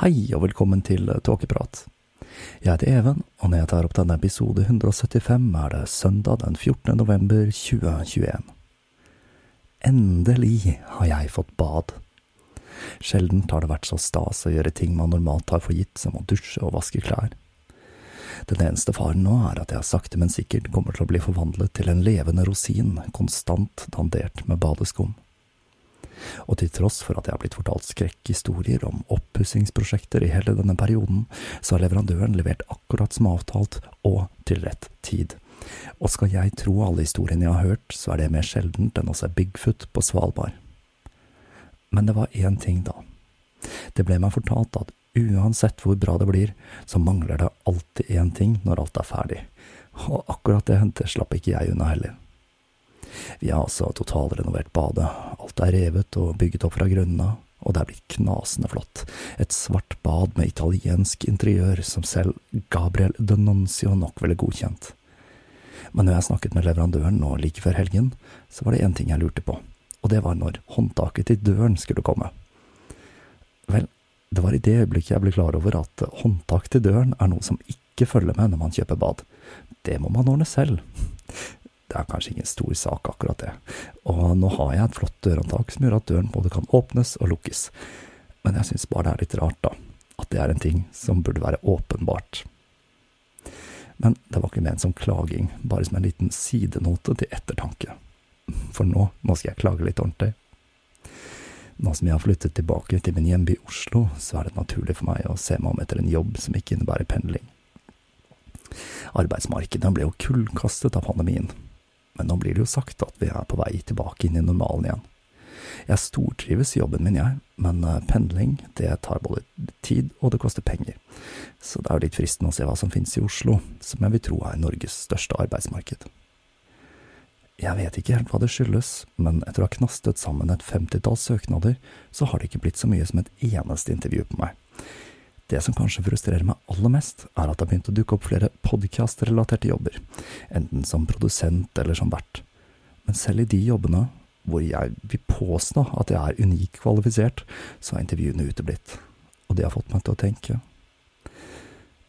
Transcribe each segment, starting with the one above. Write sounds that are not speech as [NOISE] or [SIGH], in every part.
Hei og velkommen til Tåkeprat. Jeg heter Even, og når jeg tar opp denne episode 175, er det søndag den 14. november 2021. Endelig har jeg fått bad. Sjelden har det vært så stas å gjøre ting man normalt tar for gitt, som å dusje og vaske klær. Den eneste faren nå er at jeg sakte, men sikkert kommer til å bli forvandlet til en levende rosin, konstant dandert med badeskum og til tross for at jeg har blitt fortalt skrekkhistorier om oppussingsprosjekter i hele denne perioden, så har leverandøren levert akkurat som avtalt og til rett tid. Og skal jeg tro alle historiene jeg har hørt, så er det mer sjeldent enn å se Bigfoot på Svalbard. Men det var én ting, da. Det ble meg fortalt at uansett hvor bra det blir, så mangler det alltid én ting når alt er ferdig. Og akkurat det, slapp ikke jeg unna heller. Vi har altså totalrenovert badet. Alt er revet og bygget opp fra grunnen av, og det er blitt knasende flott. Et svart bad med italiensk interiør som selv Gabriel Denuncio nok ville godkjent. Men når jeg snakket med leverandøren nå like før helgen, så var det én ting jeg lurte på, og det var når håndtaket til døren skulle komme. Vel, det var i det øyeblikket jeg ble klar over at håndtak til døren er noe som ikke følger med når man kjøper bad. Det må man ordne selv. Det er kanskje ingen stor sak, akkurat det. Og nå har jeg et flott dørhåndtak som gjør at døren både kan åpnes og lukkes. Men jeg syns bare det er litt rart, da. At det er en ting som burde være åpenbart. Men det var ikke ment som klaging, bare som en liten sidenote til ettertanke. For nå, nå skal jeg klage litt ordentlig. Nå som jeg har flyttet tilbake til min hjemby Oslo, så er det naturlig for meg å se meg om etter en jobb som ikke innebærer pendling. Arbeidsmarkedet ble jo kullkastet av pandemien, men nå blir det jo sagt at vi er på vei tilbake inn i normalen igjen. Jeg stortrives i jobben min, jeg, men eh, pendling, det tar både tid og det koster penger, så det er jo litt fristende å se hva som finnes i Oslo, som jeg vil tro er Norges største arbeidsmarked. Jeg vet ikke helt hva det skyldes, men etter å ha knastet sammen et femtitalls søknader, så har det ikke blitt så mye som et eneste intervju på meg. Det som kanskje frustrerer meg aller mest, er at det har begynt å dukke opp flere podkastrelaterte jobber, enten som produsent eller som vert. Men selv i de jobbene, hvor jeg vil påstå at jeg er unikt kvalifisert, så har intervjuene uteblitt. Og det har fått meg til å tenke.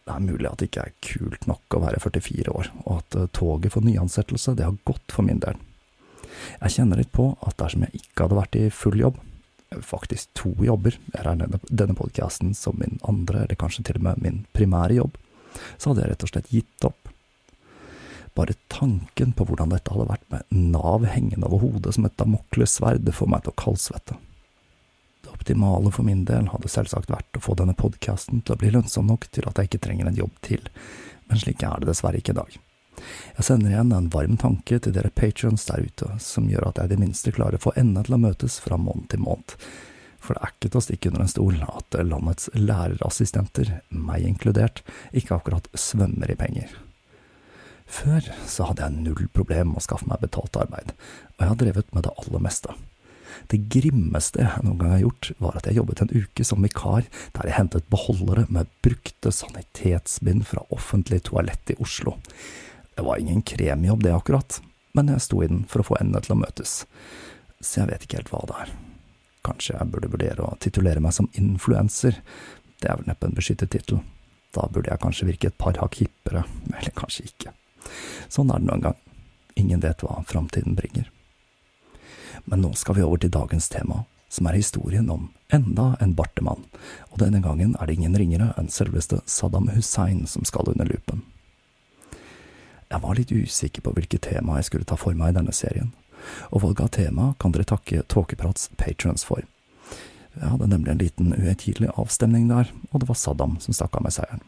Det er mulig at det ikke er kult nok å være 44 år, og at eh, toget for nyansettelse, det har gått for min del. Jeg kjenner litt på at dersom jeg ikke hadde vært i full jobb, faktisk to jobber, jeg regner denne, podkasten som min andre, eller kanskje til og med min primære jobb, så hadde jeg rett og slett gitt opp. Bare tanken på hvordan dette hadde vært med Nav hengende over hodet som et damoklessverd, får meg til å kaldsvette. Det optimale for min del hadde selvsagt vært å få denne podkasten til å bli lønnsom nok til at jeg ikke trenger en jobb til, men slik er det dessverre ikke i dag. Jeg sender igjen en varm tanke til dere patrions der ute, som gjør at jeg i det minste klarer å få endene til å møtes fra måned til måned. For det er ikke til å stikke under en stol at landets lærerassistenter, meg inkludert, ikke akkurat svømmer i penger. Før så hadde jeg null problem med å skaffe meg betalt arbeid, og jeg har drevet med det aller meste. Det grimmeste jeg noen gang har gjort, var at jeg jobbet en uke som vikar der jeg hentet beholdere med brukte sanitetsbind fra offentlig toalett i Oslo. Det var ingen kremjobb, det akkurat, men jeg sto i den for å få endene til å møtes, så jeg vet ikke helt hva det er. Kanskje jeg burde vurdere å titulere meg som influenser, det er vel neppe en beskyttet tittel. Da burde jeg kanskje virke et par hakk hippere, [LAUGHS] eller kanskje ikke. Sånn er det nå en gang. Ingen vet hva framtiden bringer. Men nå skal vi over til dagens tema, som er historien om enda en bartemann, og denne gangen er det ingen ringere enn selveste Saddam Hussein som skal under lupen. Jeg var litt usikker på hvilket tema jeg skulle ta for meg i denne serien, og valget av tema kan dere takke Tåkeprats patrons for. Jeg hadde nemlig en liten uhøytidelig avstemning der, og det var Saddam som stakk av med seieren.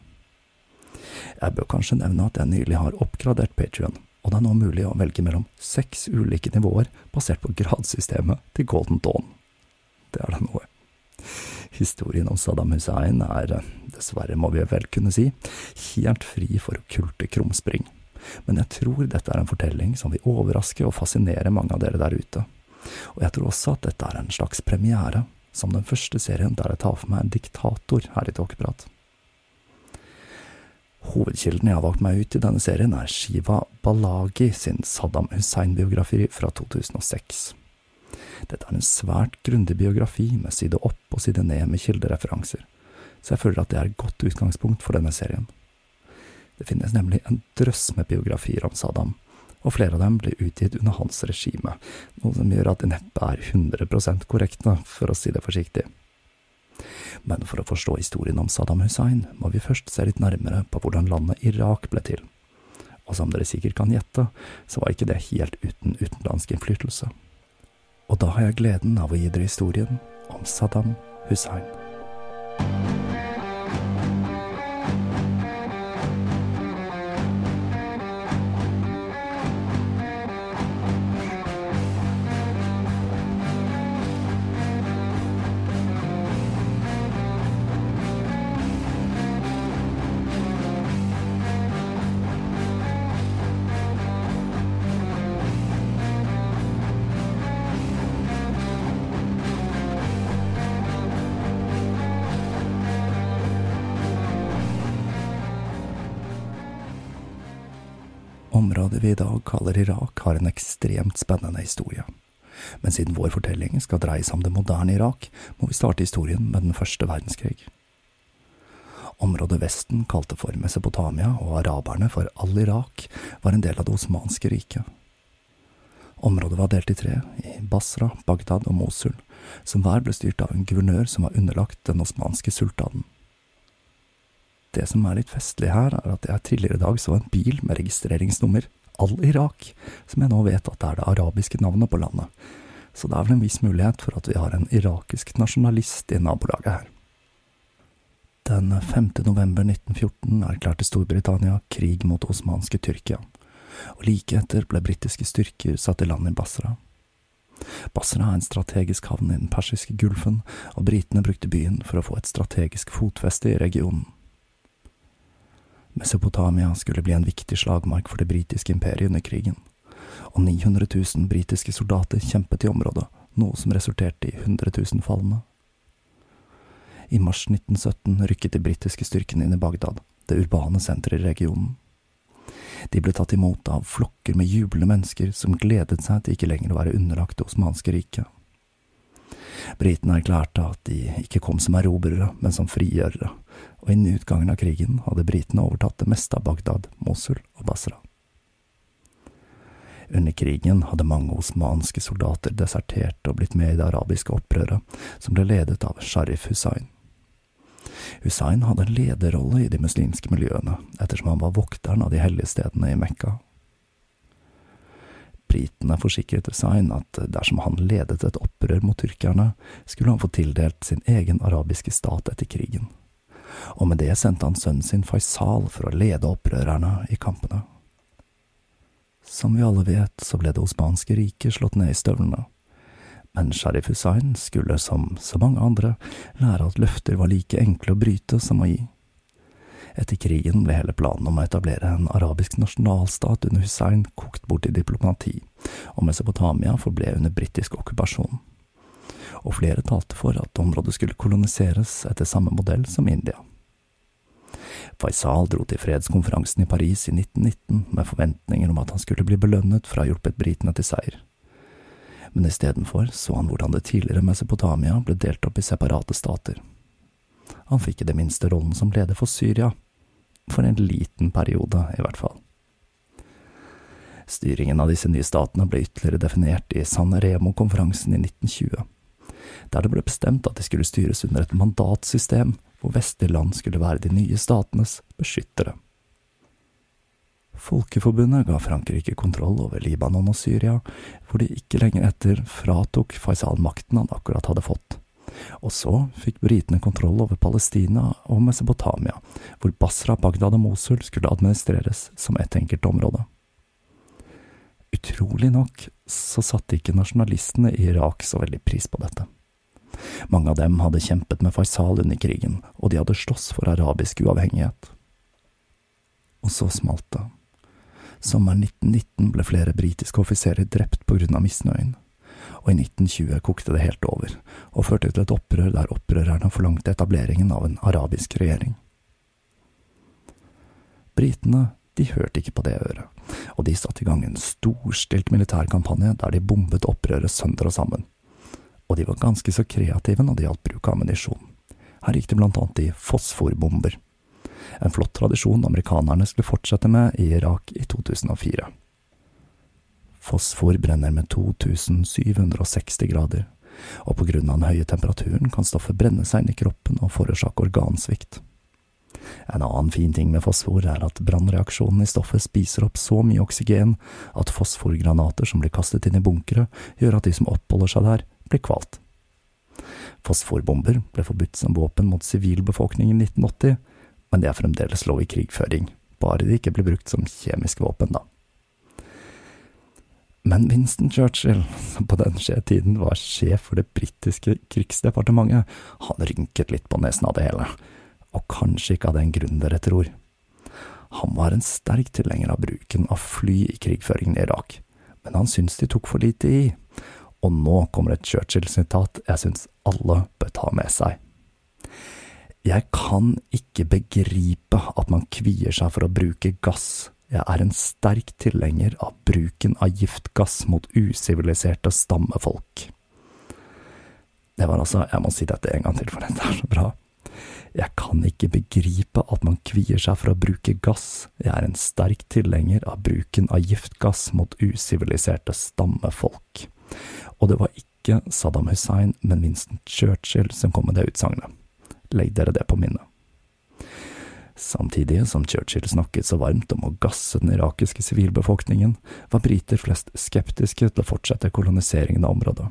Jeg bør kanskje nevne at jeg nylig har oppgradert Patrion, og det er nå mulig å velge mellom seks ulike nivåer basert på gradsystemet til Golden Dawn. Det er da noe. Historien om Saddam Hussein er, dessverre må vi vel kunne si, helt fri for okkulte krumspring men jeg tror dette er en fortelling som vil overraske og fascinere mange av dere der ute. Og jeg tror også at dette er en slags premiere, som den første serien der jeg tar for meg en diktator her i Tåkeprat. Hovedkilden jeg har valgt meg ut i denne serien, er Shiva Balagi sin Saddam Hussein-biografi fra 2006. Dette er en svært grundig biografi med side opp og side ned med kildereferanser, så jeg føler at det er et godt utgangspunkt for denne serien. Det finnes nemlig en drøss med biografier om Saddam, og flere av dem ble utgitt under hans regime, noe som gjør at det neppe er 100 korrekte, for å si det forsiktig. Men for å forstå historien om Saddam Hussein, må vi først se litt nærmere på hvordan landet Irak ble til. Og som dere sikkert kan gjette, så var ikke det helt uten utenlandsk innflytelse. Og da har jeg gleden av å gi dere historien om Saddam Hussein. Området vi i dag kaller Irak, har en ekstremt spennende historie. Men siden vår fortelling skal dreie seg om det moderne Irak, må vi starte historien med den første verdenskrig. Området Vesten kalte for Mesopotamia og araberne for Al-Irak, var en del av det osmanske riket. Området var delt i tre, i Basra, Bagdad og Mosul, som hver ble styrt av en guvernør som var underlagt den osmanske sultanen. Det som er litt festlig her, er at jeg tidligere i dag så en bil med registreringsnummer Al-Irak, som jeg nå vet at det er det arabiske navnet på landet. Så det er vel en viss mulighet for at vi har en irakisk nasjonalist i nabolaget her. Den 5. november 1914 erklærte Storbritannia krig mot osmanske Tyrkia, og like etter ble britiske styrker satt i land i Basra. Basra er en strategisk havn i den persiske gulfen, og britene brukte byen for å få et strategisk fotfeste i regionen. Mesopotamia skulle bli en viktig slagmark for det britiske imperiet under krigen, og 900 000 britiske soldater kjempet i området, noe som resulterte i 100 000 falne. I mars 1917 rykket de britiske styrkene inn i Bagdad, det urbane senteret i regionen. De ble tatt imot av flokker med jublende mennesker som gledet seg til ikke lenger å være underlagt det osmanske riket. Britene erklærte at de ikke kom som erobrere, men som frigjørere, og innen utgangen av krigen hadde britene overtatt det meste av Bagdad, Mosul og Basra. Under krigen hadde mange osmanske soldater desertert og blitt med i det arabiske opprøret, som ble ledet av Sharif Hussain. Hussein hadde en lederrolle i de muslimske miljøene, ettersom han var vokteren av de hellige stedene i Mekka. Britene forsikret Hussein at dersom han ledet et opprør mot tyrkerne, skulle han få tildelt sin egen arabiske stat etter krigen, og med det sendte han sønnen sin Faisal for å lede opprørerne i kampene. Som vi alle vet, så ble det osmanske riket slått ned i støvlene men Sharif Hussein skulle, som så mange andre, lære at løfter var like enkle å bryte som å gi. Etter krigen ble hele planen om å etablere en arabisk nasjonalstat under Hussein kokt bort i diplomati, og Mesopotamia forble under britisk okkupasjon. Og flere talte for at området skulle koloniseres etter samme modell som India. Faisal dro til fredskonferansen i Paris i 1919 med forventninger om at han skulle bli belønnet for å ha hjulpet britene til seier men istedenfor så han hvordan det tidligere Mesopotamia ble delt opp i separate stater. Han fikk i det minste rollen som leder for Syria, for en liten periode i hvert fall. Styringen av disse nye statene ble ytterligere definert i San Remo-konferansen i 1920, der det ble bestemt at de skulle styres under et mandatsystem hvor vestlige land skulle være de nye statenes beskyttere. Folkeforbundet ga Frankrike kontroll over Libanon og Syria, hvor de ikke lenger etter fratok Faisal makten han akkurat hadde fått. Og så fikk britene kontroll over Palestina og Mesopotamia, hvor Basra, Bagdad og Mosul skulle administreres som ett enkelt område. Utrolig nok så satte ikke nasjonalistene i Irak så veldig pris på dette. Mange av dem hadde kjempet med Faisal under krigen, og de hadde slåss for arabisk uavhengighet. Og så smalt det. Sommeren 1919 ble flere britiske offiserer drept på grunn av misnøyen, og i 1920 kokte det helt over, og førte til et opprør der opprørerne forlangte etableringen av en arabisk regjering. Britene de hørte ikke på det øret, og de satte i gang en storstilt militærkampanje der de bombet opprøret sønder og sammen. Og de var ganske så kreative når det gjaldt bruk av ammunisjon. Her gikk det blant annet i fosforbomber en flott tradisjon amerikanerne skulle fortsette med i Irak i 2004. Fosfor brenner med 2760 grader, og på grunn av den høye temperaturen kan stoffet brenne seg inn i kroppen og forårsake organsvikt. En annen fin ting med fosfor er at brannreaksjonen i stoffet spiser opp så mye oksygen at fosforgranater som blir kastet inn i bunkere, gjør at de som oppholder seg der, blir kvalt. Fosforbomber ble forbudt som våpen mot sivilbefolkningen i 1980, men det er fremdeles lov i krigføring, bare de ikke blir brukt som kjemisk våpen, da. Men Winston Churchill, som på den tiden var sjef for det britiske krigsdepartementet, han rynket litt på nesen av det hele, og kanskje ikke av den grunn dere tror. Han var en sterk tilhenger av bruken av fly i krigføringen i Irak, men han syntes de tok for lite i, og nå kommer et Churchill-sitat jeg syns alle bør ta med seg. Jeg kan ikke begripe at man kvier seg for å bruke gass. Jeg er en sterk tilhenger av bruken av giftgass mot usiviliserte stammefolk. Det var altså, jeg må si dette en gang til, for dette er så bra. Jeg kan ikke begripe at man kvier seg for å bruke gass, jeg er en sterk tilhenger av bruken av giftgass mot usiviliserte stammefolk. Og det var ikke Saddam Hussein, men Winston Churchill som kom med det utsagnet. Legg dere det på minnet. Samtidig som Churchill snakket så varmt om å gasse den irakiske sivilbefolkningen, var briter flest skeptiske til å fortsette koloniseringen av området.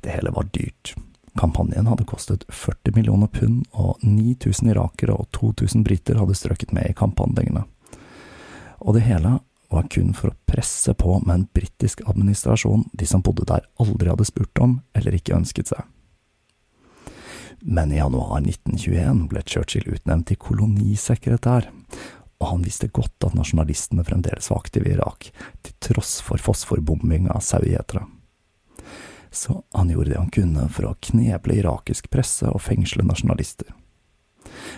Det hele var dyrt. Kampanjen hadde kostet 40 millioner pund, og 9000 irakere og 2000 briter hadde strøket med i kamphandlingene. Og det hele var kun for å presse på med en britisk administrasjon de som bodde der aldri hadde spurt om eller ikke ønsket seg men i januar 1921 ble Churchill utnevnt til kolonisekretær, og han visste godt at nasjonalistene fremdeles var aktive i Irak, til tross for fosforbombing av sauegjetere. Så han gjorde det han kunne for å kneble irakisk presse og fengsle nasjonalister.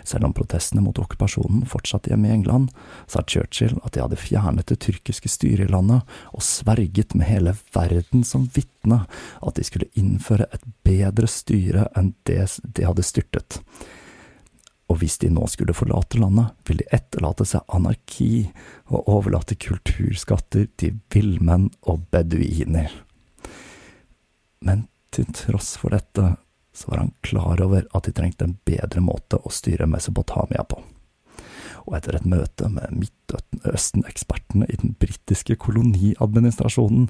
Selv om protestene mot okkupasjonen fortsatte hjemme i England, sa Churchill at de hadde fjernet det tyrkiske styret i landet og sverget med hele verden som vitne at de skulle innføre et bedre styre enn det de hadde styrtet. Og hvis de nå skulle forlate landet, ville de etterlate seg anarki og overlate kulturskatter til villmenn og beduiner. Men til tross for dette så var han klar over at de trengte en bedre måte å styre Mesopotamia på. Og etter et møte med Midtøsten-ekspertene i den britiske koloniadministrasjonen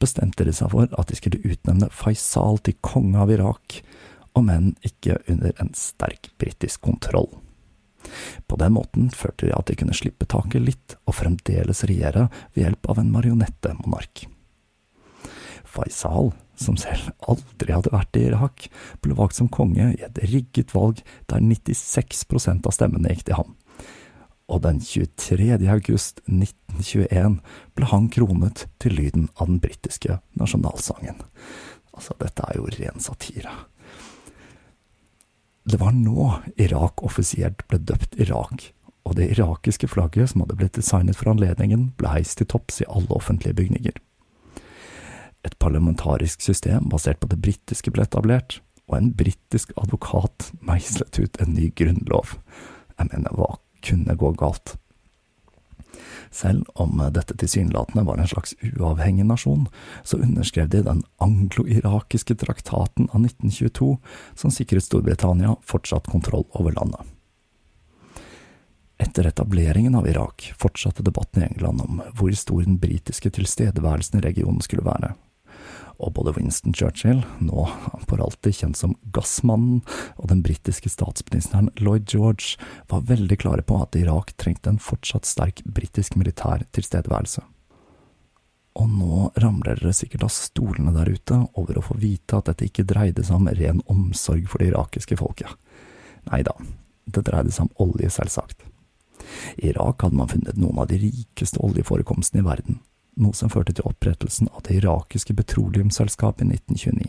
bestemte de seg for at de skulle utnevne Faisal til konge av Irak, om enn ikke under en sterk britisk kontroll. På den måten følte de at de kunne slippe taket litt og fremdeles regjere ved hjelp av en marionettemonark. Faisal som selv aldri hadde vært i Irak, ble valgt som konge i et rigget valg der 96% av stemmene gikk til ham. Og den 23. august 1921 ble han kronet til lyden av den britiske nasjonalsangen. Altså, dette er jo ren satire. Det var nå Irak offisielt ble døpt Irak, og det irakiske flagget som hadde blitt designet for anledningen, ble heist til topps i alle offentlige bygninger. Et parlamentarisk system basert på det britiske ble etablert, og en britisk advokat meislet ut en ny grunnlov. Jeg mener, hva kunne gå galt? Selv om dette tilsynelatende var en slags uavhengig nasjon, så underskrev de den anglo-irakiske traktaten av 1922, som sikret Storbritannia fortsatt kontroll over landet. Etter etableringen av Irak fortsatte debatten i England om hvor stor den britiske tilstedeværelsen i regionen skulle være, og både Winston Churchill, nå for alltid kjent som Gassmannen, og den britiske statsministeren Lloyd George var veldig klare på at Irak trengte en fortsatt sterk britisk militær tilstedeværelse. Og nå ramler dere sikkert av stolene der ute over å få vite at dette ikke dreide seg om ren omsorg for det irakiske folket. Nei da, det dreide seg om olje, selvsagt. I Irak hadde man funnet noen av de rikeste oljeforekomstene i verden, noe som førte til opprettelsen av det irakiske petroleumsselskapet i 1929.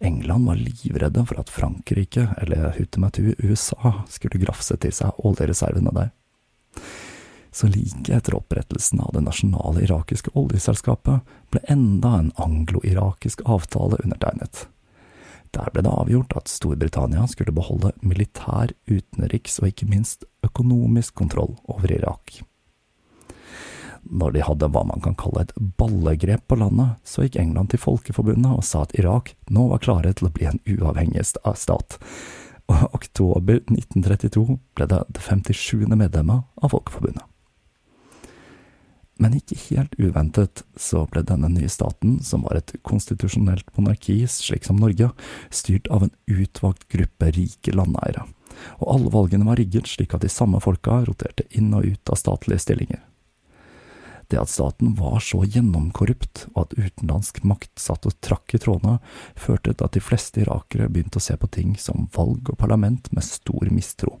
England var livredde for at Frankrike, eller Hutematu USA, skulle grafse til seg oljereservene der. Så like etter opprettelsen av det nasjonale irakiske oljeselskapet ble enda en anglo-irakisk avtale undertegnet. Der ble det avgjort at Storbritannia skulle beholde militær, utenriks og ikke minst økonomisk kontroll over Irak. Når de hadde hva man kan kalle et ballegrep på landet, så gikk England til Folkeforbundet og sa at Irak nå var klare til å bli en uavhengig stat. Og oktober 1932 ble det det 57. medlemmet av Folkeforbundet. Men ikke helt uventet så ble denne nye staten, som var et konstitusjonelt monarki slik som Norge, styrt av en utvalgt gruppe rike landeiere, og alle valgene var rigget slik at de samme folka roterte inn og ut av statlige stillinger. Det at staten var så gjennomkorrupt, og at utenlandsk makt satt og trakk i trådene, førte til at de fleste irakere begynte å se på ting som valg og parlament med stor mistro.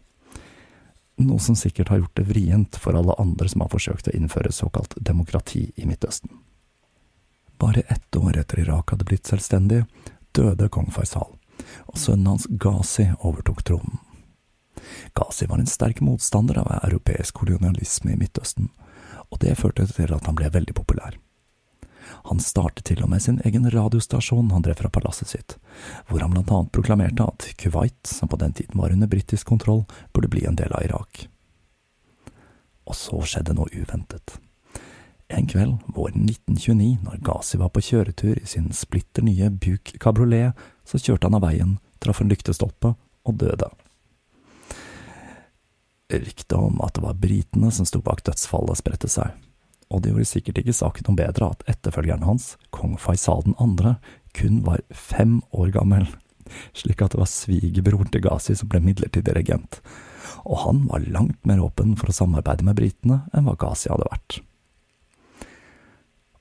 Noe som sikkert har gjort det vrient for alle andre som har forsøkt å innføre såkalt demokrati i Midtøsten. Bare ett år etter Irak hadde blitt selvstendig, døde kong Faisal, og sønnen hans Ghazi overtok tronen. Ghazi var en sterk motstander av europeisk kolonialisme i Midtøsten, og det førte til at han ble veldig populær. Han startet til og med sin egen radiostasjon han drev fra palasset sitt, hvor han blant annet proklamerte at Kuwait, som på den tiden var under britisk kontroll, burde bli en del av Irak. Og så skjedde noe uventet. En kveld våren 1929, når Ghazi var på kjøretur i sin splitter nye Buick Cabrolet, så kjørte han av veien, traff en lyktestolpe og døde. Ryktet om at det var britene som sto bak dødsfallet, spredte seg, og det gjorde sikkert ikke saken noe bedre at etterfølgeren hans, kong Faisal 2., kun var fem år gammel, slik at det var svigerbroren til Ghazi som ble midlertidig regent, og han var langt mer åpen for å samarbeide med britene enn hva Ghazi hadde vært.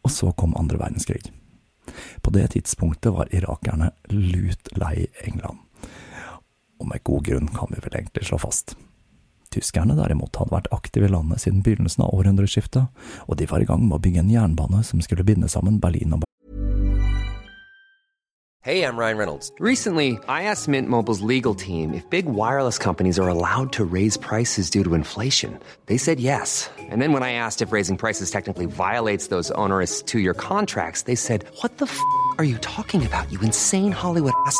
Og så kom andre verdenskrig. På det tidspunktet var irakerne lut lei England, og med god grunn kan vi vel egentlig slå fast. Tyskerne derimot hadde vært aktive i landet siden begynnelsen av århundreskiftet, og de var i gang med å bygge en jernbane som skulle binde sammen Berlin og Hey, I'm Ryan Reynolds. Recently, I asked Mint Mobile's legal team if big wireless companies are allowed to raise prices due to inflation. They said yes. And then when I asked if raising prices technically violates those onerous two year contracts, they said, What the f are you talking about, you insane Hollywood ass?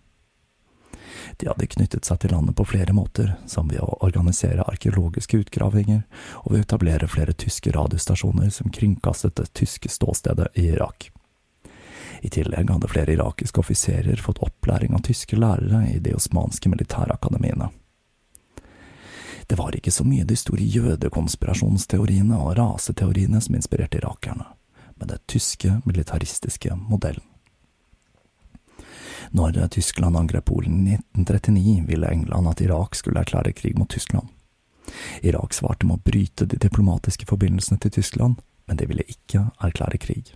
De hadde knyttet seg til landet på flere måter, som ved å organisere arkeologiske utgravinger og ved å etablere flere tyske radiostasjoner som kringkastet det tyske ståstedet i Irak. I tillegg hadde flere irakiske offiserer fått opplæring av tyske lærere i de osmanske militærakademiene. Det var ikke så mye de store jødekonspirasjonsteoriene og raseteoriene som inspirerte irakerne, men den tyske militaristiske modellen. Når Tyskland angrep Polen i 1939, ville England at Irak skulle erklære krig mot Tyskland. Irak svarte med å bryte de diplomatiske forbindelsene til Tyskland, men de ville ikke erklære krig.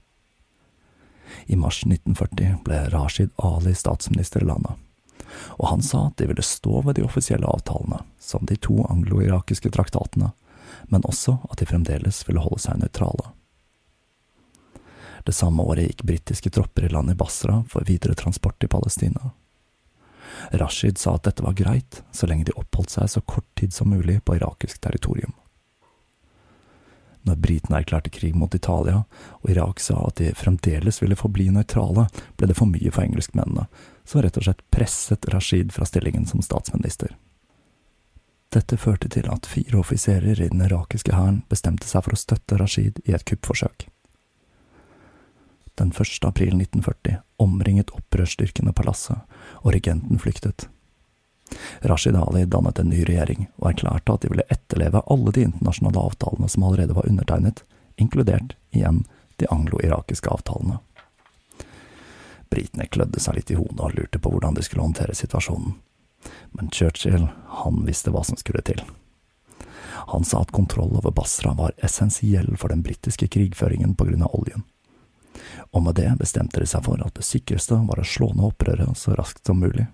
I mars 1940 ble Rashid Ali statsminister i landet, og han sa at de ville stå ved de offisielle avtalene, som de to anglo-irakiske traktatene, men også at de fremdeles ville holde seg nøytrale. Det samme året gikk britiske tropper i land i Basra for videre transport til Palestina. Rashid sa at dette var greit, så lenge de oppholdt seg så kort tid som mulig på irakisk territorium. Når britene erklærte krig mot Italia, og Irak sa at de fremdeles ville forbli nøytrale, ble det for mye for engelskmennene, som rett og slett presset Rashid fra stillingen som statsminister. Dette førte til at fire offiserer i den irakiske hæren bestemte seg for å støtte Rashid i et kuppforsøk. Den 1. april 1940 omringet opprørsstyrkene palasset, og regenten flyktet. Rashid Ali dannet en ny regjering og erklærte at de ville etterleve alle de internasjonale avtalene som allerede var undertegnet, inkludert igjen de anglo-irakiske avtalene. Britene klødde seg litt i hodet og lurte på hvordan de skulle håndtere situasjonen, men Churchill, han visste hva som skulle til. Han sa at kontroll over Basra var essensiell for den britiske krigføringen på grunn av oljen. Og med det bestemte de seg for at det sikreste var å slå ned opprøret så raskt som mulig.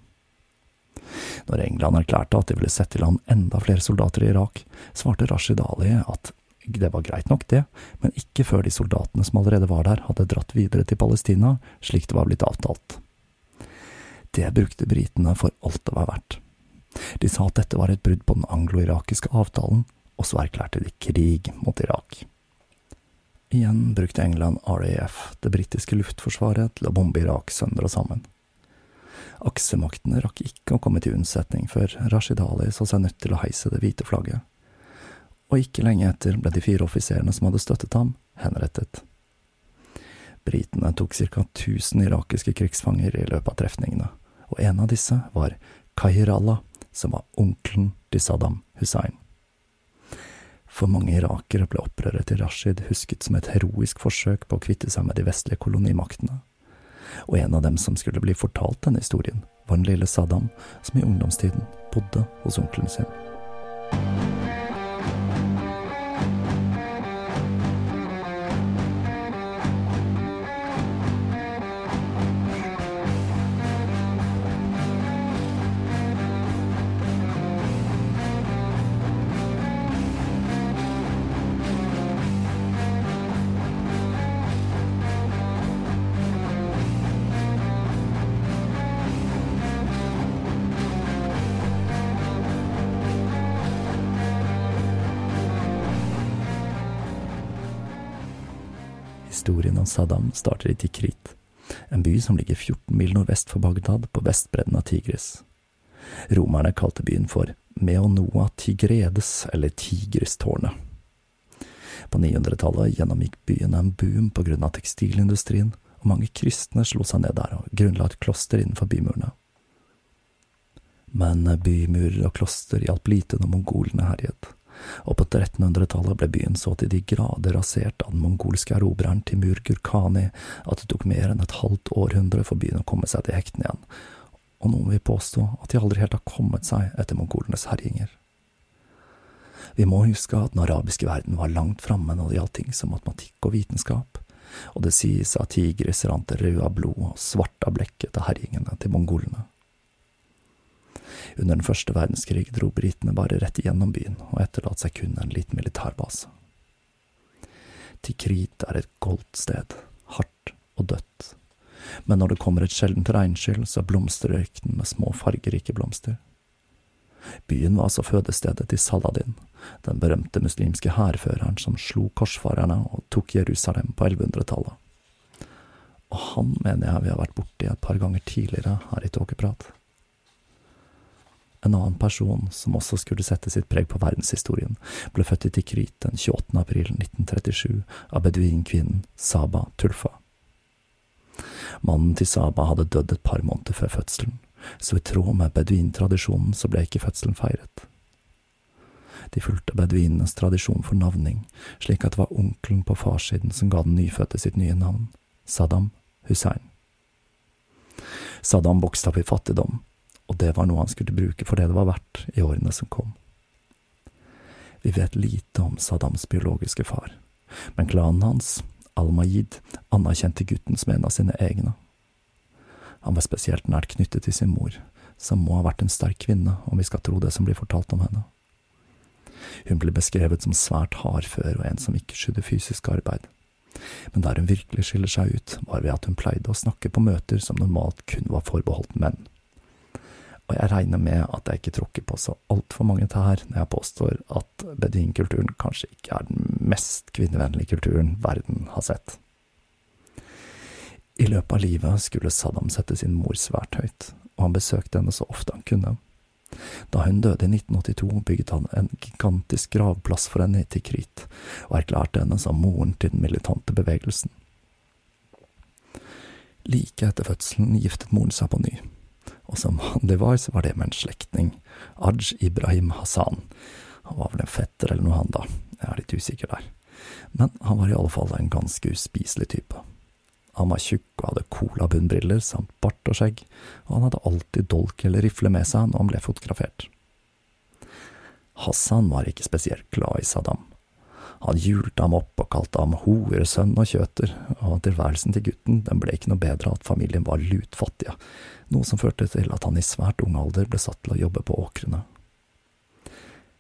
Når England erklærte at de ville sette i land enda flere soldater i Irak, svarte Rashid Ali at det var greit nok det, men ikke før de soldatene som allerede var der, hadde dratt videre til Palestina, slik det var blitt avtalt. Det brukte britene for alt det var verdt. De sa at dette var et brudd på den anglo-irakiske avtalen, og så erklærte de krig mot Irak. Igjen brukte England RAF, det britiske luftforsvaret, til å bombe Irak sønder og sammen. Aksemaktene rakk ikke å komme til unnsetning før Rashid Ali så seg nødt til å heise det hvite flagget. Og ikke lenge etter ble de fire offiserene som hadde støttet ham, henrettet. Britene tok ca 1000 irakiske krigsfanger i løpet av trefningene, og en av disse var Kahir Allah, som var onkelen til Saddam Hussein. For mange irakere ble opprøret til Rashid husket som et heroisk forsøk på å kvitte seg med de vestlige kolonimaktene. Og en av dem som skulle bli fortalt denne historien, var den lille Saddam, som i ungdomstiden bodde hos onkelen sin. Saddam starter i Tikrit, en by som ligger 14 mil nordvest for Bagdad på vestbredden av Tigris. Romerne kalte byen for Meonoa Tigredes, eller Tigristårnet. På 900-tallet gjennomgikk byen en boom på grunn av tekstilindustrien, og mange kristne slo seg ned der og grunnla et kloster innenfor bymurene. Men bymurer og kloster hjalp lite når mongolene herjet, og på 1300-tallet ble byen så til de grader rasert av den mongolske erobreren Timur Gurkani at det tok mer enn et halvt århundre for byen å komme seg til hektene igjen, og noen vil påstå at de aldri helt har kommet seg etter mongolenes herjinger. Vi må huske at den arabiske verden var langt framme når det gjaldt ting som matematikk og vitenskap, og det sies at tigris rant rød av blod og svart av blekket etter herjingene til mongolene. Under den første verdenskrig dro britene bare rett igjennom byen og etterlot seg kun en liten militærbase. Tikrit er et goldt sted, hardt og dødt, men når det kommer et sjeldent regnskyll, så blomstrer ørkenen med små fargerike blomster. Byen var altså fødestedet til Saladin, den berømte muslimske hærføreren som slo korsfarerne og tok Jerusalem på 1100-tallet. Og han mener jeg vi har vært borti et par ganger tidligere her i Tåkeprat. En annen person som også skulle sette sitt preg på verdenshistorien, ble født i Tikrit den 28. april 1937 av beduinkvinnen Saba Tulfa. Mannen til Saba hadde dødd et par måneder før fødselen, så i tråd med beduintradisjonen så ble ikke fødselen feiret. De fulgte beduinenes tradisjon for navning, slik at det var onkelen på farssiden som ga den nyfødte sitt nye navn, Saddam Hussein. Saddam vokste opp i fattigdom, og det var noe han skulle bruke for det det var verdt i årene som kom. Vi vet lite om Saddams biologiske far, men klanen hans, Al-Majid, anerkjente gutten som en av sine egne. Han var spesielt nært knyttet til sin mor, som må ha vært en sterk kvinne, om vi skal tro det som blir fortalt om henne. Hun ble beskrevet som svært hardfør og en som ikke skydde fysisk arbeid. Men der hun virkelig skiller seg ut, var ved at hun pleide å snakke på møter som normalt kun var forbeholdt menn. Og jeg regner med at jeg ikke tråkker på så altfor mange tær når jeg påstår at beduinkulturen kanskje ikke er den mest kvinnevennlige kulturen verden har sett. I løpet av livet skulle Saddam sette sin mor svært høyt, og han besøkte henne så ofte han kunne. Da hun døde i 1982, bygget han en gigantisk gravplass for henne til Krit, og erklærte henne som moren til den militante bevegelsen. Like etter fødselen giftet moren seg på ny, og som vanlig var, så var det med en slektning, Aj Ibrahim Hassan. Han var vel en fetter eller noe, han da, jeg er litt usikker der, men han var i alle fall en ganske uspiselig type. Han var tjukk og hadde colabunnbriller samt bart og skjegg, og han hadde alltid dolk eller rifle med seg når han ble fotografert. Hassan var ikke spesielt glad i Saddam. Han hjulte ham opp og kalte ham horesønn og kjøter, og tilværelsen til gutten den ble ikke noe bedre av at familien var lutfattige, noe som førte til at han i svært ung alder ble satt til å jobbe på åkrene.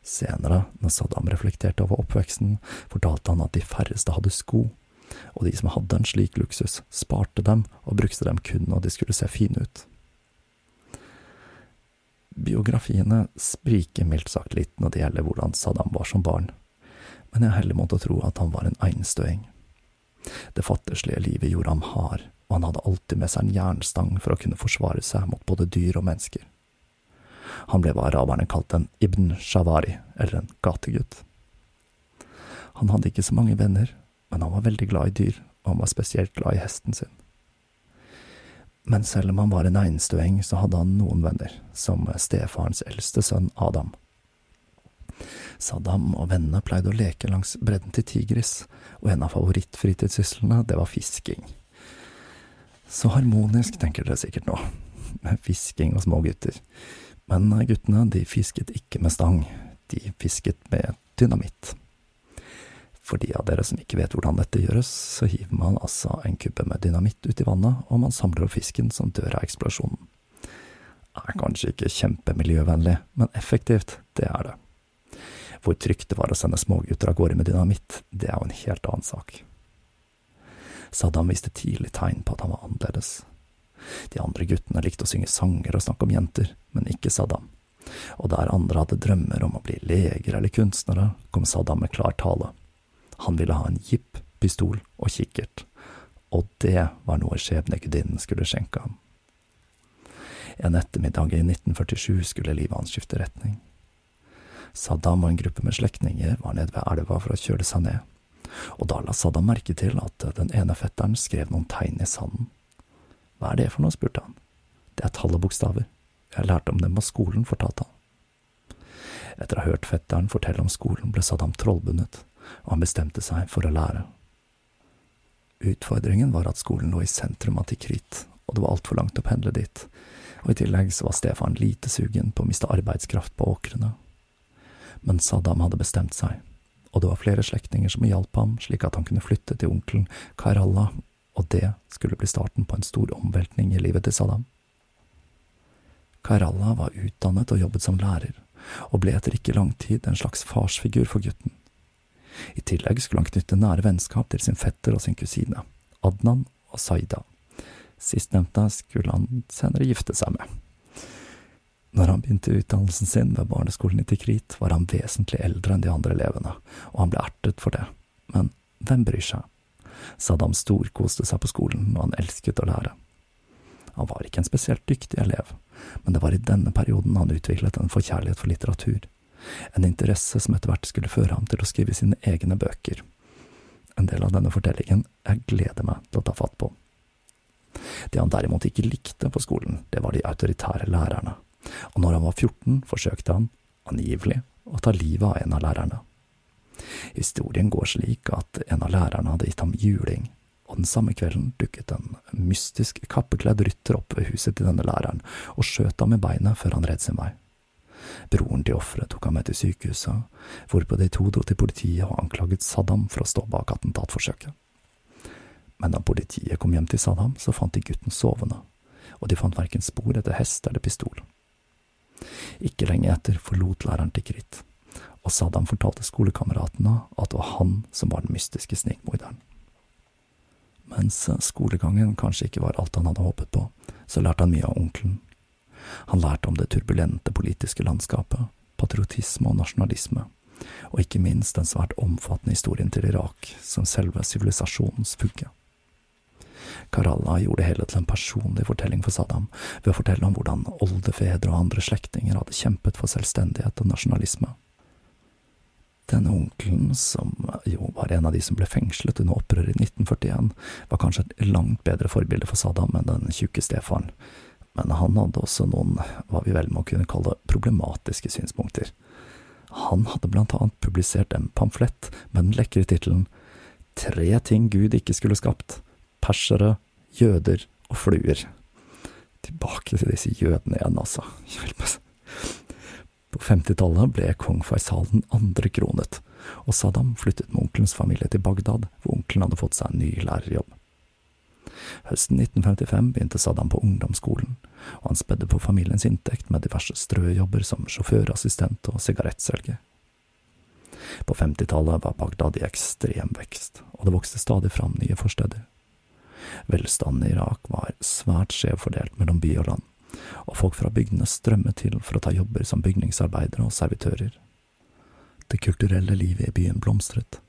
Senere, når Saddam reflekterte over oppveksten, fortalte han at de færreste hadde sko, og de som hadde en slik luksus, sparte dem og brukte dem kun når de skulle se fine ut. Biografiene spriker mildt sagt litt når det gjelder hvordan Saddam var som barn, men jeg heller måtte tro at han var en einstøing. Det fattigslige livet gjorde ham hard, og han hadde alltid med seg en jernstang for å kunne forsvare seg mot både dyr og mennesker. Han ble hva araberne kalte en ibn shavari, eller en gategutt. Han hadde ikke så mange venner, men han var veldig glad i dyr, og han var spesielt glad i hesten sin. Men selv om han var en einstøing, så hadde han noen venner, som stefarens eldste sønn Adam. Saddam og vennene pleide å leke langs bredden til Tigris, og en av favorittfritidssyslene, det var fisking. Så harmonisk, tenker dere sikkert nå, med fisking og små gutter. Men guttene, de fisket ikke med stang, de fisket med dynamitt. For de av dere som ikke vet hvordan dette gjøres, så hiver man altså en kubbe med dynamitt ut i vannet, og man samler opp fisken som dør av eksplosjonen. Er kanskje ikke kjempemiljøvennlig, men effektivt, det er det. Hvor trygt det var å sende smågutter av gårde med dynamitt, det er jo en helt annen sak. Saddam viste tidlig tegn på at han var annerledes. De andre guttene likte å synge sanger og snakke om jenter, men ikke Saddam. Og der andre hadde drømmer om å bli leger eller kunstnere, kom Saddam med klar tale. Han ville ha en jeep, pistol og kikkert, og det var noe skjebnegudinnen skulle skjenke ham. En ettermiddag i 1947 skulle livet hans skifte retning. Saddam og en gruppe med slektninger var nede ved elva for å kjøle seg ned, og da la Saddam merke til at den ene fetteren skrev noen tegn i sanden. Hva er det for noe, spurte han. Det er tall og bokstaver. Jeg lærte om dem på skolen, fortalte han. Etter å ha hørt fetteren fortelle om skolen, ble Saddam trollbundet, og han bestemte seg for å lære. Utfordringen var at skolen lå i sentrum av Tikrit, og det var altfor langt å pendle dit, og i tillegg så var Stefan lite sugen på å miste arbeidskraft på åkrene. Men Saddam hadde bestemt seg, og det var flere slektninger som hjalp ham slik at han kunne flytte til onkelen Kairallah, og det skulle bli starten på en stor omveltning i livet til Saddam. Kairallah var utdannet og jobbet som lærer, og ble etter ikke lang tid en slags farsfigur for gutten. I tillegg skulle han knytte nære vennskap til sin fetter og sin kusine, Adnan og Saida. Sistnevnte skulle han senere gifte seg med. Når han begynte utdannelsen sin ved barneskolen i Tikrit, var han vesentlig eldre enn de andre elevene, og han ble ertet for det. Men hvem bryr seg? Saddam storkoste seg på skolen, og han elsket å lære. Han var ikke en spesielt dyktig elev, men det var i denne perioden han utviklet en forkjærlighet for litteratur, en interesse som etter hvert skulle føre ham til å skrive sine egne bøker. En del av denne fortellingen jeg gleder meg til å ta fatt på. Det han derimot ikke likte på skolen, det var de autoritære lærerne og når han var 14, forsøkte han, angivelig, å ta livet av en av lærerne. Historien går slik at en av lærerne hadde gitt ham juling, og den samme kvelden dukket en mystisk kappekledd rytter opp ved huset til denne læreren og skjøt ham i beinet før han redde sin vei. Broren til offeret tok ham med til sykehuset, hvorpå de to dro til politiet og anklaget Saddam for å stå bak attentatforsøket. Men da politiet kom hjem til Saddam, så fant de gutten sovende, og de fant verken spor etter hest eller pistol. Ikke lenge etter forlot læreren Tikrit, og Saddam fortalte skolekameratene at det var han som var den mystiske snikmorderen. Mens skolegangen kanskje ikke var alt han hadde håpet på, så lærte han mye av onkelen. Han lærte om det turbulente politiske landskapet, patriotisme og nasjonalisme, og ikke minst den svært omfattende historien til Irak som selve sivilisasjonens fugge. Karalla gjorde det hele til en personlig fortelling for Saddam, ved å fortelle om hvordan oldefedre og andre slektninger hadde kjempet for selvstendighet og nasjonalisme. Denne onkelen, som jo var en av de som ble fengslet under opprøret i 1941, var kanskje et langt bedre forbilde for Saddam enn den tjukke stefaren, men han hadde også noen, hva vi vel må kunne kalle problematiske synspunkter. Han hadde blant annet publisert en pamflett med den lekre tittelen Tre ting Gud ikke skulle skapt, persere, jøder og fluer. Tilbake til disse jødene igjen, altså. På 50-tallet ble kong Faisal den andre kronet, og Saddam flyttet med onkelens familie til Bagdad, hvor onkelen hadde fått seg en ny lærerjobb. Høsten 1955 begynte Saddam på ungdomsskolen, og han spedde på familiens inntekt med diverse strøjobber som sjåførassistent og sigarettselger. På 50-tallet var Bagdad i ekstrem vekst, og det vokste stadig fram nye forsteder. Velstanden i Irak var svært skjevfordelt mellom by og land, og folk fra bygdene strømmet til for å ta jobber som bygningsarbeidere og servitører. Det kulturelle livet i byen blomstret.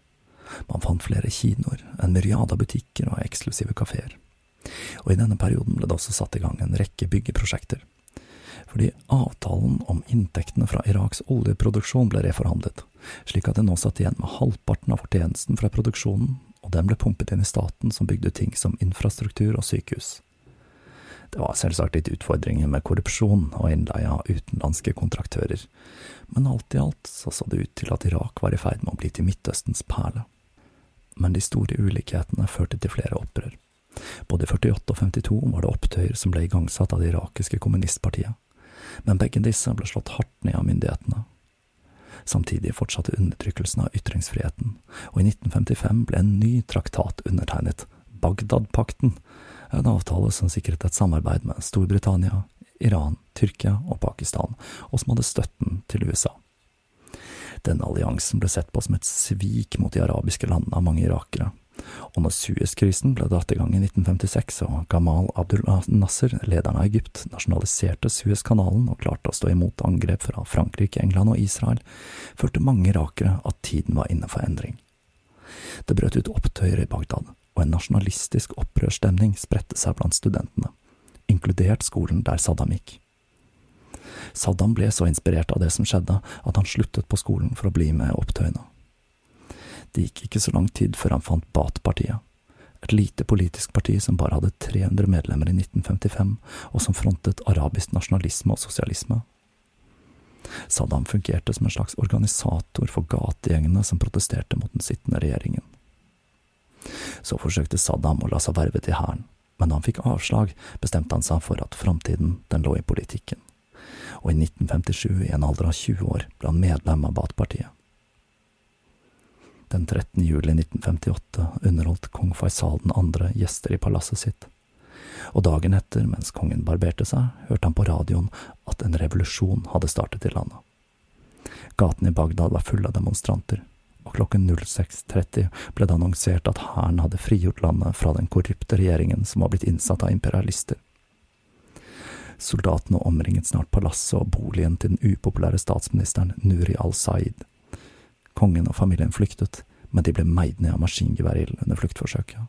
Man fant flere kinoer, en myriade av butikker og eksklusive kafeer. Og i denne perioden ble det også satt i gang en rekke byggeprosjekter. Fordi avtalen om inntektene fra Iraks oljeproduksjon ble reforhandlet, slik at det nå satt igjen med halvparten av fortjenesten fra produksjonen og den ble pumpet inn i staten som bygde ting som infrastruktur og sykehus. Det var selvsagt litt utfordringer med korrupsjon og innleie av utenlandske kontraktører, men alt i alt så så det ut til at Irak var i ferd med å bli til Midtøstens perle. Men de store ulikhetene førte til flere opprør. Både i 48 og 52 var det opptøyer som ble igangsatt av det irakiske kommunistpartiet, men begge disse ble slått hardt ned av myndighetene, Samtidig fortsatte undertrykkelsen av ytringsfriheten, og i 1955 ble en ny traktat undertegnet, Bagdadpakten, en avtale som sikret et samarbeid med Storbritannia, Iran, Tyrkia og Pakistan, og som hadde støtten til USA. Denne alliansen ble sett på som et svik mot de arabiske landene av mange irakere, og når Suez-krisen ble dratt i gang i 1956 og Gamal Abdul Nasser, lederen av Egypt, nasjonaliserte Suez-kanalen og klarte å stå imot angrep fra Frankrike, England og Israel, følte mange irakere at tiden var inne for endring. Det brøt ut opptøyer i Bagdad, og en nasjonalistisk opprørsstemning spredte seg blant studentene, inkludert skolen der Saddam gikk. Saddam ble så inspirert av det som skjedde, at han sluttet på skolen for å bli med opptøyene. Det gikk ikke så lang tid før han fant Bat-partiet, et lite politisk parti som bare hadde 300 medlemmer i 1955, og som frontet arabisk nasjonalisme og sosialisme. Saddam fungerte som en slags organisator for gategjengene som protesterte mot den sittende regjeringen. Så forsøkte Saddam å la seg verve til hæren, men da han fikk avslag, bestemte han seg for at framtiden, den lå i politikken. Og i 1957, i en alder av 20 år, ble han medlem av Baath-partiet. Den 13. juli 1958 underholdt kong Faisal 2. gjester i palasset sitt. Og dagen etter, mens kongen barberte seg, hørte han på radioen at en revolusjon hadde startet i landet. Gatene i Bagdad var fulle av demonstranter, og klokken 06.30 ble det annonsert at hæren hadde frigjort landet fra den korrupte regjeringen som var blitt innsatt av imperialister. Soldatene omringet snart palasset og boligen til den upopulære statsministeren Nuri al-Said. Kongen og familien flyktet, men de ble meid ned av maskingeværild under fluktforsøket.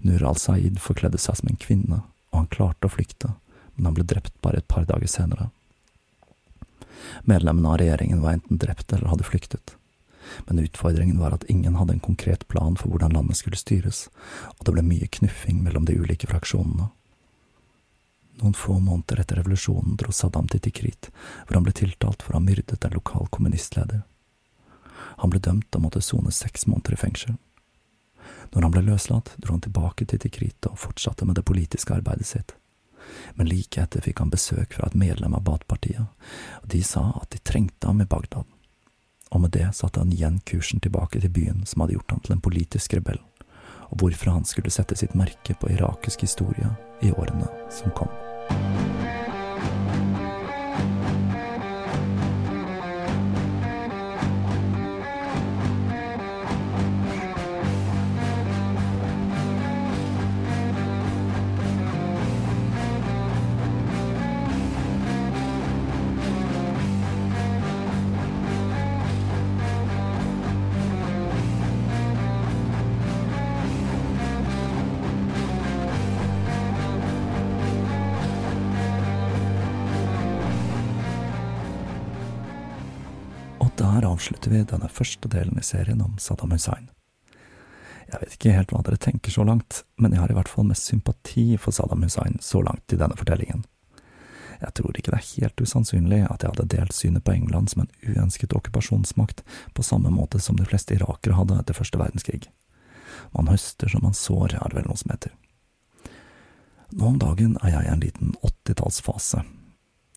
Nur al-Said forkledde seg som en kvinne, og han klarte å flykte, men han ble drept bare et par dager senere. Medlemmene av regjeringen var enten drept eller hadde flyktet, men utfordringen var at ingen hadde en konkret plan for hvordan landet skulle styres, og det ble mye knuffing mellom de ulike fraksjonene. Noen få måneder etter revolusjonen dro Saddam til Tikrit, hvor han ble tiltalt for å ha myrdet en lokal kommunistleder. Han ble dømt og måtte sone seks måneder i fengsel. Når han ble løslatt, dro han tilbake til Tikrit og fortsatte med det politiske arbeidet sitt. Men like etter fikk han besøk fra et medlem av Baath-partiet, og de sa at de trengte ham i Bagdad. Og med det satte han igjen kursen tilbake til byen som hadde gjort ham til en politisk rebell, og hvorfor han skulle sette sitt merke på irakisk historie i årene som kom. Der avslutter vi denne første delen i serien om Saddam Hussein. Jeg vet ikke helt hva dere tenker så langt, men jeg har i hvert fall mest sympati for Saddam Hussein så langt i denne fortellingen. Jeg tror ikke det er helt usannsynlig at jeg hadde delt synet på England som en uønsket okkupasjonsmakt på samme måte som de fleste irakere hadde etter første verdenskrig. Man høster som man sår, er det vel noe som heter. Nå om dagen er jeg i en liten åttitallsfase,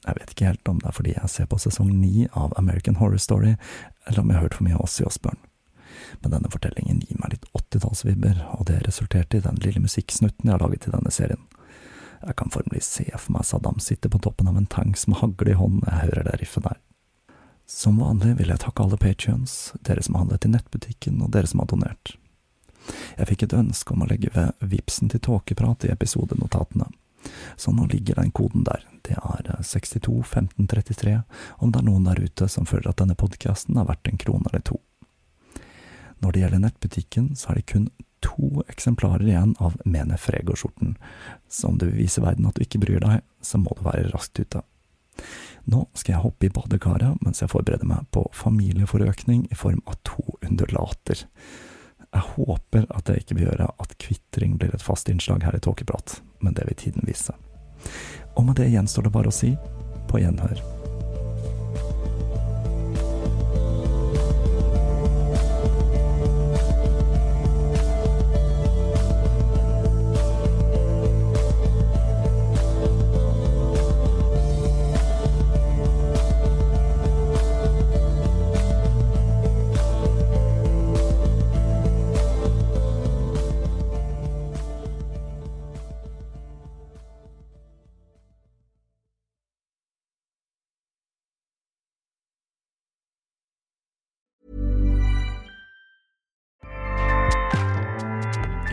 jeg vet ikke helt om det er fordi jeg ser på sesong ni av American Horror Story, eller om jeg har hørt for mye av Ossie Osbourne. Men denne fortellingen gir meg litt åttitallsvibber, og det resulterte i den lille musikksnutten jeg har laget til denne serien. Jeg kan formelig se for meg Saddam sitte på toppen av en tanks med hagle i hånd når jeg hører det riffet der. Som vanlig vil jeg takke alle patrions, dere som har handlet i nettbutikken, og dere som har donert. Jeg fikk et ønske om å legge ved vipsen til tåkeprat i episodenotatene. Så nå ligger den koden der. Det er 62 15 33, om det er noen der ute som føler at denne podkasten er verdt en krone eller to. Når det gjelder nettbutikken, så er det kun to eksemplarer igjen av Mene Frego-skjorten, så om du vil vise verden at du ikke bryr deg, så må du være raskt ute. Nå skal jeg hoppe i badekaret mens jeg forbereder meg på familieforøkning i form av to undulater. Jeg håper at det ikke vil gjøre at kvitring blir et fast innslag her i Tåkeprat, men det vil tiden vise. Og med det gjenstår det bare å si på gjenhør.